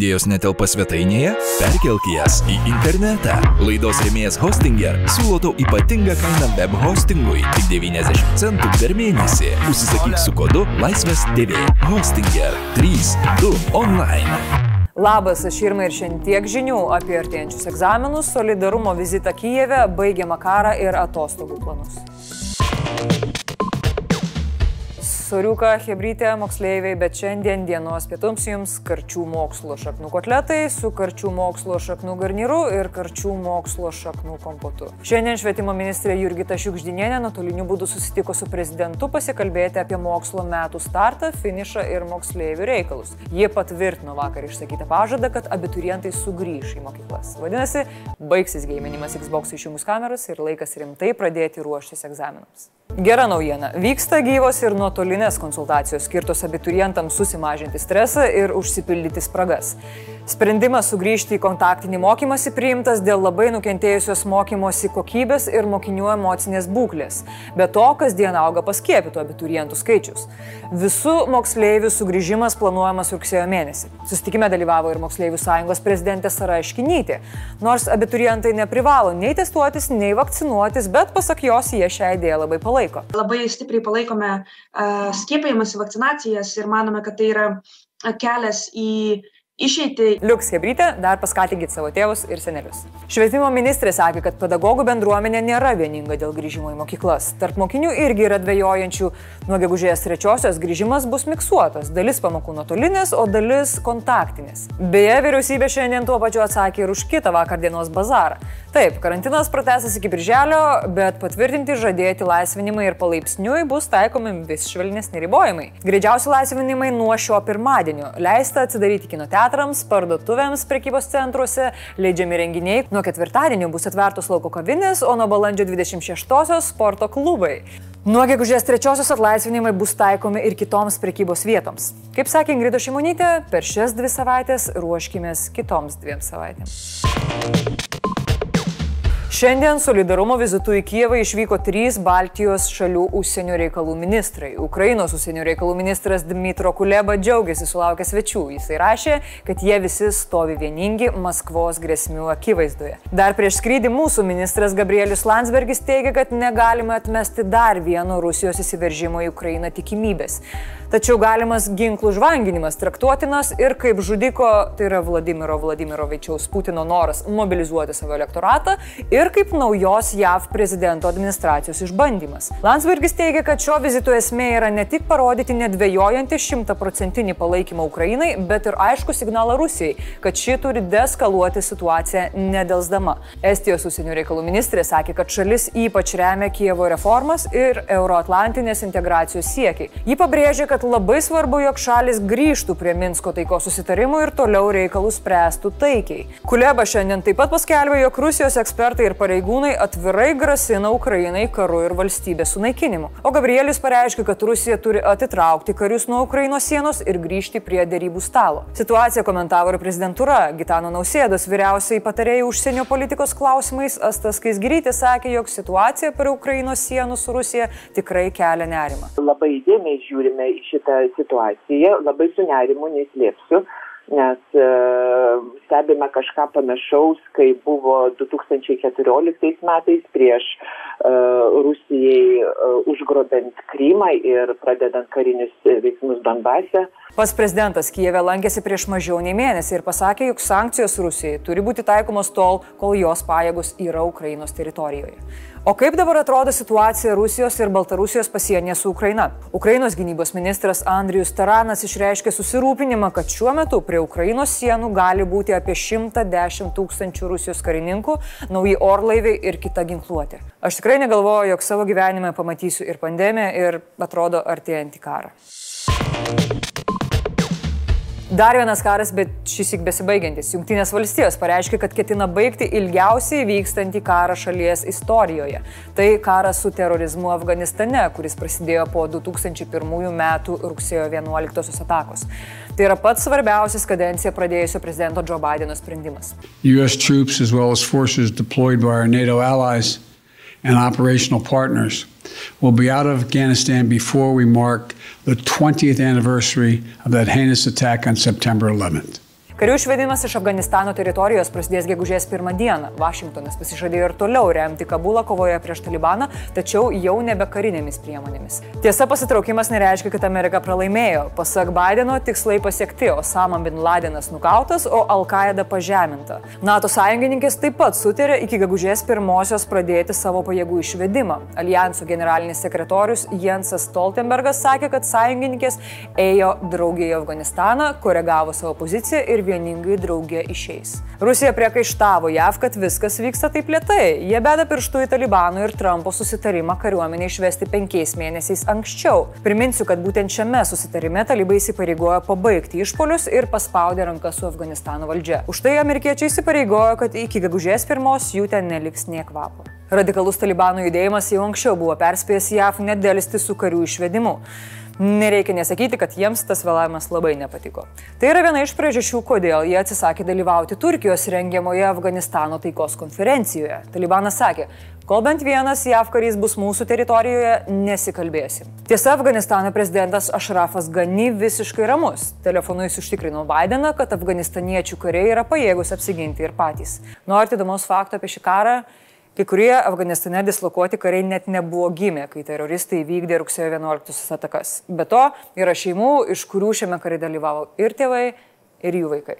Idėjos netelpa svetainėje? Perkelk jas į internetą. Laidos rėmėjas Hostinger siūlo tau ypatingą kainą web hostingui - tik 90 centų per mėnesį. Užsisakyk su kodu Laisvės TV. Hostinger 3.2 online. Labas, aš Irma ir šiandien tiek žinių apie artėjančius egzaminus, solidarumo vizitą Kyjeve, baigiamą karą ir atostogų planus. Soriuka, hebrytė, moksleiviai, bet šiandien dienos pietums jums karčių mokslo šaknų kotletai su karčių mokslo šaknų garnyru ir karčių mokslo šaknų kompotu. Šiandien švietimo ministrė Jurgita Šiukždinienė nuotoliniu būdu susitiko su prezidentu pasikalbėti apie mokslo metų startą, finišą ir moksleivių reikalus. Jie patvirtino vakar išsakytą pažadą, kad abiturientai sugrįš į mokyklas. Vadinasi, baigsis gėminimas Xbox išjungus kameras ir laikas rimtai pradėti ruoštis egzaminams. Gera naujiena. Vyksta gyvos ir nuotolinės konsultacijos skirtos abiturientams susimažinti stresą ir užsipildyti spragas. Sprendimas sugrįžti į kontaktinį mokymąsi priimtas dėl labai nukentėjusios mokymosi kokybės ir mokinių emocinės būklės. Be to, kasdien auga paskiepytų abiturientų skaičius. Visų moksleivių sugrįžimas planuojamas rugsėjo mėnesį. Susitikime dalyvavo ir Moksleivių sąjungos prezidentė Sara Iškinytė. Nors abiturientai neprivalo nei testuotis, nei vakcinuotis, bet pasak jos jie šią idėją labai palaiko. Labai stipriai palaikome uh, skiepijimas, vakcinacijas ir manome, kad tai yra kelias į išeiti. Liuks Hebrytė, dar paskatinkit savo tėvus ir senelius. Švietimo ministrė sakė, kad pedagogų bendruomenė nėra vieninga dėl grįžimo į mokyklas. Tarp mokinių irgi yra dviejojančių. Nuo gegužės trečiosios grįžimas bus miksuotas. Dalis pamokų nuotolinės, o dalis kontaktinės. Beje, vyriausybė šiandien tuo pačiu atsakė ir už kitą vakar dienos bazarą. Taip, karantinas pratęsas iki birželio, bet patvirtinti žadėti laisvinimai ir palaipsniui bus taikomi vis švelnesni ribojimai. Greičiausi laisvinimai nuo šio pirmadienio. Leista atsidaryti kino teatrams, parduotuvėms, prekybos centruose, leidžiami renginiai. Nuo ketvirtadienio bus atvertos lauko kavinės, o nuo balandžio 26-osios sporto klubai. Nuo gegužės trečiosios atlaisvinimai bus taikomi ir kitoms prekybos vietoms. Kaip sakė Ingrida Šimonytė, per šias dvi savaitės ruoškimės kitoms dviem savaitėms. Šiandien solidarumo vizitu į Kievą išvyko trys Baltijos šalių užsienio reikalų ministrai. Ukrainos užsienio reikalų ministras Dmitro Kuleba džiaugiasi sulaukę svečių. Jisai rašė, kad jie visi stovi vieningi Maskvos grėsmių akivaizdoje. Dar prieš skrydį mūsų ministras Gabrielius Landsbergis teigia, kad negalima atmesti dar vieno Rusijos įsiveržimo į Ukrainą tikimybės. Tačiau galimas ginklų žvanginimas traktuotinas ir kaip žudiko, tai yra Vladimiro Vladimirovičiaus Putino noras mobilizuoti savo elektoratą ir kaip naujos JAV prezidento administracijos išbandymas. Landsbergis teigia, kad šio vizito esmė yra ne tik parodyti nedvėjojantį šimtaprocentinį palaikymą Ukrainai, bet ir aišku signalą Rusijai, kad ši turi deskaluoti situaciją nedelsdama. Estijos užsienio reikalų ministrė sakė, kad šalis ypač remia Kievo reformas ir euroatlantinės integracijos siekiai. Ji pabrėžė, kad labai svarbu, jog šalis grįžtų prie Minsko taikos susitarimų ir toliau reikalus spręstų taikiai. Kuleba šiandien taip pat paskelbė, jog Rusijos ekspertai ir pareigūnai atvirai grasina Ukrainai karu ir valstybės sunaikinimu. O Gabrielis pareiškė, kad Rusija turi atitraukti karius nuo Ukrainos sienos ir grįžti prie dėrybų stalo. Situaciją komentavo ir prezidentūra. Gitano Nausėdos vyriausiai patarėjai užsienio politikos klausimais Astas Kaisgirytė sakė, jog situacija prie Ukrainos sienų su Rusija tikrai kelia nerimą. Labai įdėmiai žiūrime į šitą situaciją, labai su nerimu neslėpsiu, nes e, stebime kažką panašaus, kai buvo 2014 metais prieš e, Rusijai e, užgrobent Krymą ir pradedant karinius veiksmus Donbase. Pas prezidentas Kijeve lankėsi prieš mažiau nei mėnesį ir pasakė, jog sankcijos Rusijai turi būti taikomos tol, kol jos pajėgos yra Ukrainos teritorijoje. O kaip dabar atrodo situacija Rusijos ir Baltarusijos pasienyje su Ukraina? Ukrainos gynybos ministras Andrijus Taranas išreiškė susirūpinimą, kad šiuo metu prie Ukrainos sienų gali būti apie 110 tūkstančių Rusijos karininkų, nauji orlaiviai ir kita ginkluotė. Aš tikrai negalvoju, jog savo gyvenime pamatysiu ir pandemiją, ir atrodo artėjantį karą. Dar vienas karas, bet šis įk besibaigiantis. Junktinės valstijos pareiškė, kad ketina baigti ilgiausiai vykstantį karą šalies istorijoje. Tai karas su terorizmu Afganistane, kuris prasidėjo po 2001 m. rugsėjo 11 atakos. Tai yra pats svarbiausias kadenciją pradėjusio prezidento Joe Bideno sprendimas. US troops as well as forces deployed by our NATO allies and operational partners will be out of Afghanistan before we mark the 20th anniversary of that heinous attack on September 11th. Karių išvedimas iš Afganistano teritorijos prasidės gegužės pirmą dieną. Vašingtonas pasižadėjo ir toliau remti Kabulą kovoje prieš Talibaną, tačiau jau nebe karinėmis priemonėmis. Tiesa, pasitraukimas nereiškia, kad Amerika pralaimėjo. Pasak Bideno, tikslai pasiekti, Osama bin Ladenas nukautas, o Al-Qaeda pažeminta. NATO sąjungininkės taip pat sutarė iki gegužės pirmosios pradėti savo pajėgų išvedimą. Alijanso generalinis sekretorius Jensas Stoltenbergas sakė, kad sąjungininkės ėjo draugė į Afganistaną, koregavo savo poziciją ir vieningai draugė išeis. Rusija priekaištavo JAV, kad viskas vyksta taip lietai. Jie beda pirštų į Talibano ir Trumpo susitarimą kariuomenę išvesti penkiais mėnesiais anksčiau. Priminsiu, kad būtent šiame susitarime talibai įsipareigojo pabaigti išpolius ir paspaudė rankas su Afganistano valdžia. Už tai amerikiečiai įsipareigojo, kad iki gegužės pirmos jų ten neliks nie kvapo. Radikalus Talibano judėjimas jau anksčiau buvo perspėjęs JAV nedėlisti su karių išvedimu. Nereikia nesakyti, kad jiems tas vėlavimas labai nepatiko. Tai yra viena iš priežasčių, kodėl jie atsisakė dalyvauti Turkijos rengiamoje Afganistano taikos konferencijoje. Talibanas sakė, kol bent vienas JAV karys bus mūsų teritorijoje, nesikalbėsim. Tiesa, Afganistano prezidentas Ašrafas Gani visiškai ramus. Telefonu jis užtikrino Bideną, kad afganistaniečių kariai yra pajėgus apsiginti ir patys. Norite įdomaus fakto apie šį karą? Kai kurie Afganistane dislokuoti kariai net nebuvo gimę, kai teroristai vykdė rugsėjo 11 atakas. Be to, yra šeimų, iš kurių šiame kare dalyvavo ir tėvai, ir jų vaikai.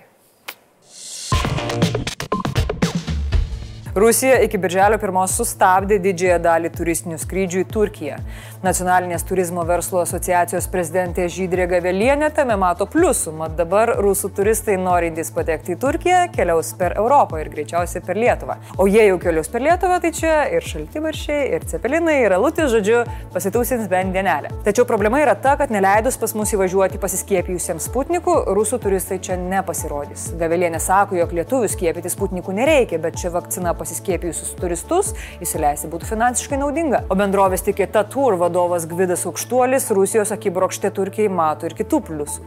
Rusija iki birželio pirmos sustabdė didžiąją dalį turistinių skrydžių į Turkiją. Nacionalinės turizmo verslo asociacijos prezidentė Žydrė Gavelienė tame mato pliusų, mat dabar rusų turistai norintys patekti į Turkiją keliaus per Europą ir greičiausiai per Lietuvą. O jie jau keliaus per Lietuvą, tai čia ir šaltibaršiai, ir cepelinai, ir alutis, žodžiu, pasitūsins bent dienelę. Tačiau problema yra ta, kad neleidus pas mus įvažiuoti pasiskiepijusiems sputnikų, rusų turistai čia nepasirodys. Gavelienė sako, jog lietuvių skiepyti sputnikų nereikia, bet čia vakcina pasiskiepijusius turistus įsileisti būtų finansiškai naudinga. O bendrovės tikėta tur vadovas Gvidas Aukštuolis Rusijos akibrokštė Turkijai mato ir kitų pliusų.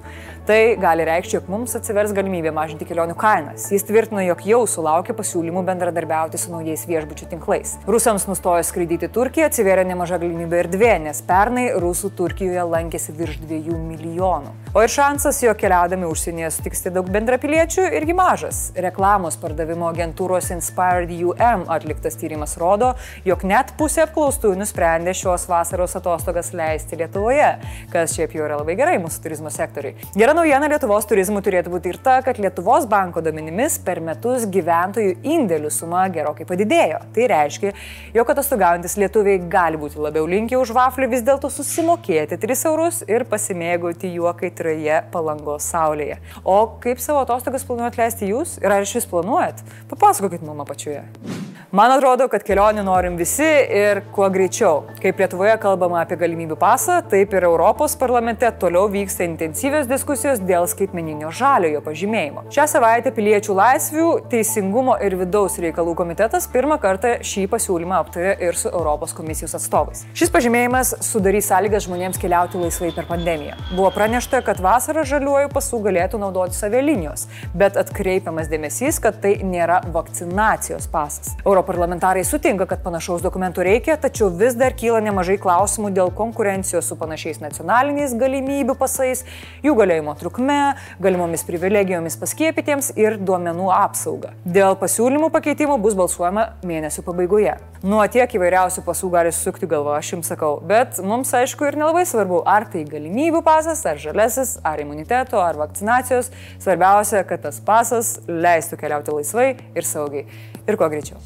Tai gali reikšti, jog mums atsivers galimybė mažinti kelionių kainas. Jis tvirtino, jog jau sulaukė pasiūlymų bendradarbiauti su naujais viešbučių tinklais. Rusams nustojus skraidyti Turkiją atsivėrė nemaža galimybė erdvė, nes pernai rusų Turkijoje lankėsi virš 2 milijonų. O ir šansas, jog keliaudami užsienyje sutiksite daug bendrapiliečių, irgi mažas. Reklamos pardavimo agentūros Inspired UM atliktas tyrimas rodo, jog net pusė apklaustųjų nusprendė šios vasaros atostogas leisti Lietuvoje, kas šiaip jau yra labai gerai mūsų turizmo sektoriui. Gera naujiena Lietuvos turizmui turėtų būti ir ta, kad Lietuvos banko duomenimis per metus gyventojų indėlių suma gerokai padidėjo. Tai reiškia, jog atostogaujantis lietuviai gali būti labiau linkę už vaflį vis dėlto susimokėti 3 eurus ir pasimėgauti juo, kai kaitrioje palangos saulėje. O kaip savo atostogas planuojat leisti jūs ir ar iš vis planuojat? Papasakokit mum apačioje. Yeah. Man atrodo, kad kelionių norim visi ir kuo greičiau. Kaip Lietuvoje kalbama apie galimybių pasą, taip ir Europos parlamente toliau vyksta intensyvios diskusijos dėl skaitmeninio žaliojo pažymėjimo. Šią savaitę piliečių laisvių, teisingumo ir vidaus reikalų komitetas pirmą kartą šį pasiūlymą aptarė ir su Europos komisijos atstovais. Šis pažymėjimas sudarys sąlygas žmonėms keliauti laisvai per pandemiją. Buvo pranešta, kad vasarą žaliuoju pasų galėtų naudoti avialinijos, bet atkreipiamas dėmesys, kad tai nėra vakcinacijos pasas. Europarlamentarai sutinka, kad panašaus dokumentų reikia, tačiau vis dar kyla nemažai klausimų dėl konkurencijos su panašiais nacionaliniais galimybių pasais, jų galiojimo trukme, galimomis privilegijomis paskiepytiems ir duomenų apsauga. Dėl pasiūlymų pakeitimų bus balsuojama mėnesio pabaigoje. Nuo tiek įvairiausių pasų gali sukti galvo, aš jums sakau, bet mums aišku ir nelabai svarbu, ar tai galimybių pasas, ar žalesis, ar imuniteto, ar vakcinacijos. Svarbiausia, kad tas pasas leistų keliauti laisvai ir saugiai. Ir kuo greičiau.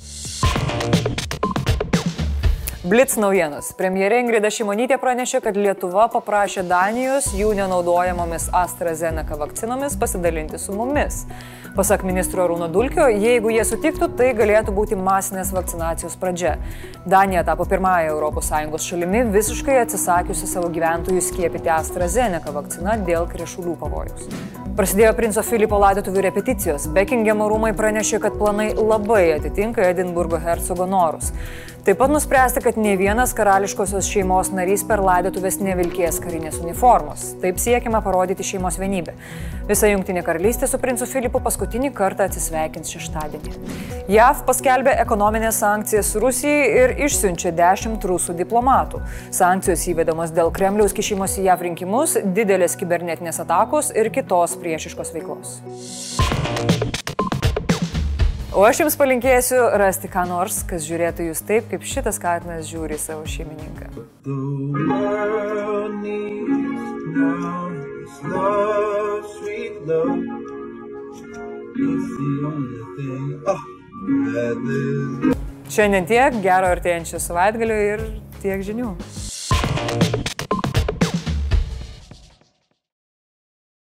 Blitz naujienos. Premjerė Ingrida Šimonytė pranešė, kad Lietuva paprašė Danijos jų nenaudojamomis AstraZeneca vakcinomis pasidalinti su mumis. Pasak ministro Rūno Dulkio, jeigu jie sutiktų, tai galėtų būti masinės vakcinacijos pradžia. Danija tapo pirmąją ES šalimi visiškai atsisakiusi savo gyventojų skiepyti AstraZeneca vakciną dėl krešulių pavojus. Prasidėjo princo Filipo laidotuvių repeticijos. Bekingemo rūmai pranešė, kad planai labai atitinka Edinburgo hercogo norus. Taip pat nuspręsta, kad ne vienas karališkosios šeimos narys per laidotuvės nevilkės karinės uniformos. Taip siekiama parodyti šeimos vienybę. Visa Junktinė karalystė su princu Filipu paskutinį kartą atsisveikins šeštadienį. JAV paskelbė ekonominės sankcijas Rusijai ir išsiunčia 10 rusų diplomatų. Sankcijos įvedamos dėl Kremliaus kišimosi JAV rinkimus, didelės kibernetinės atakos ir kitos priešiškos veiklos. O aš jums palinkėsiu rasti ką nors, kas žiūrėtų jūs taip, kaip šitas katinas žiūri savo šeimininką. Šiandien tiek, gero artėjančio savaitgalio ir tiek žinių.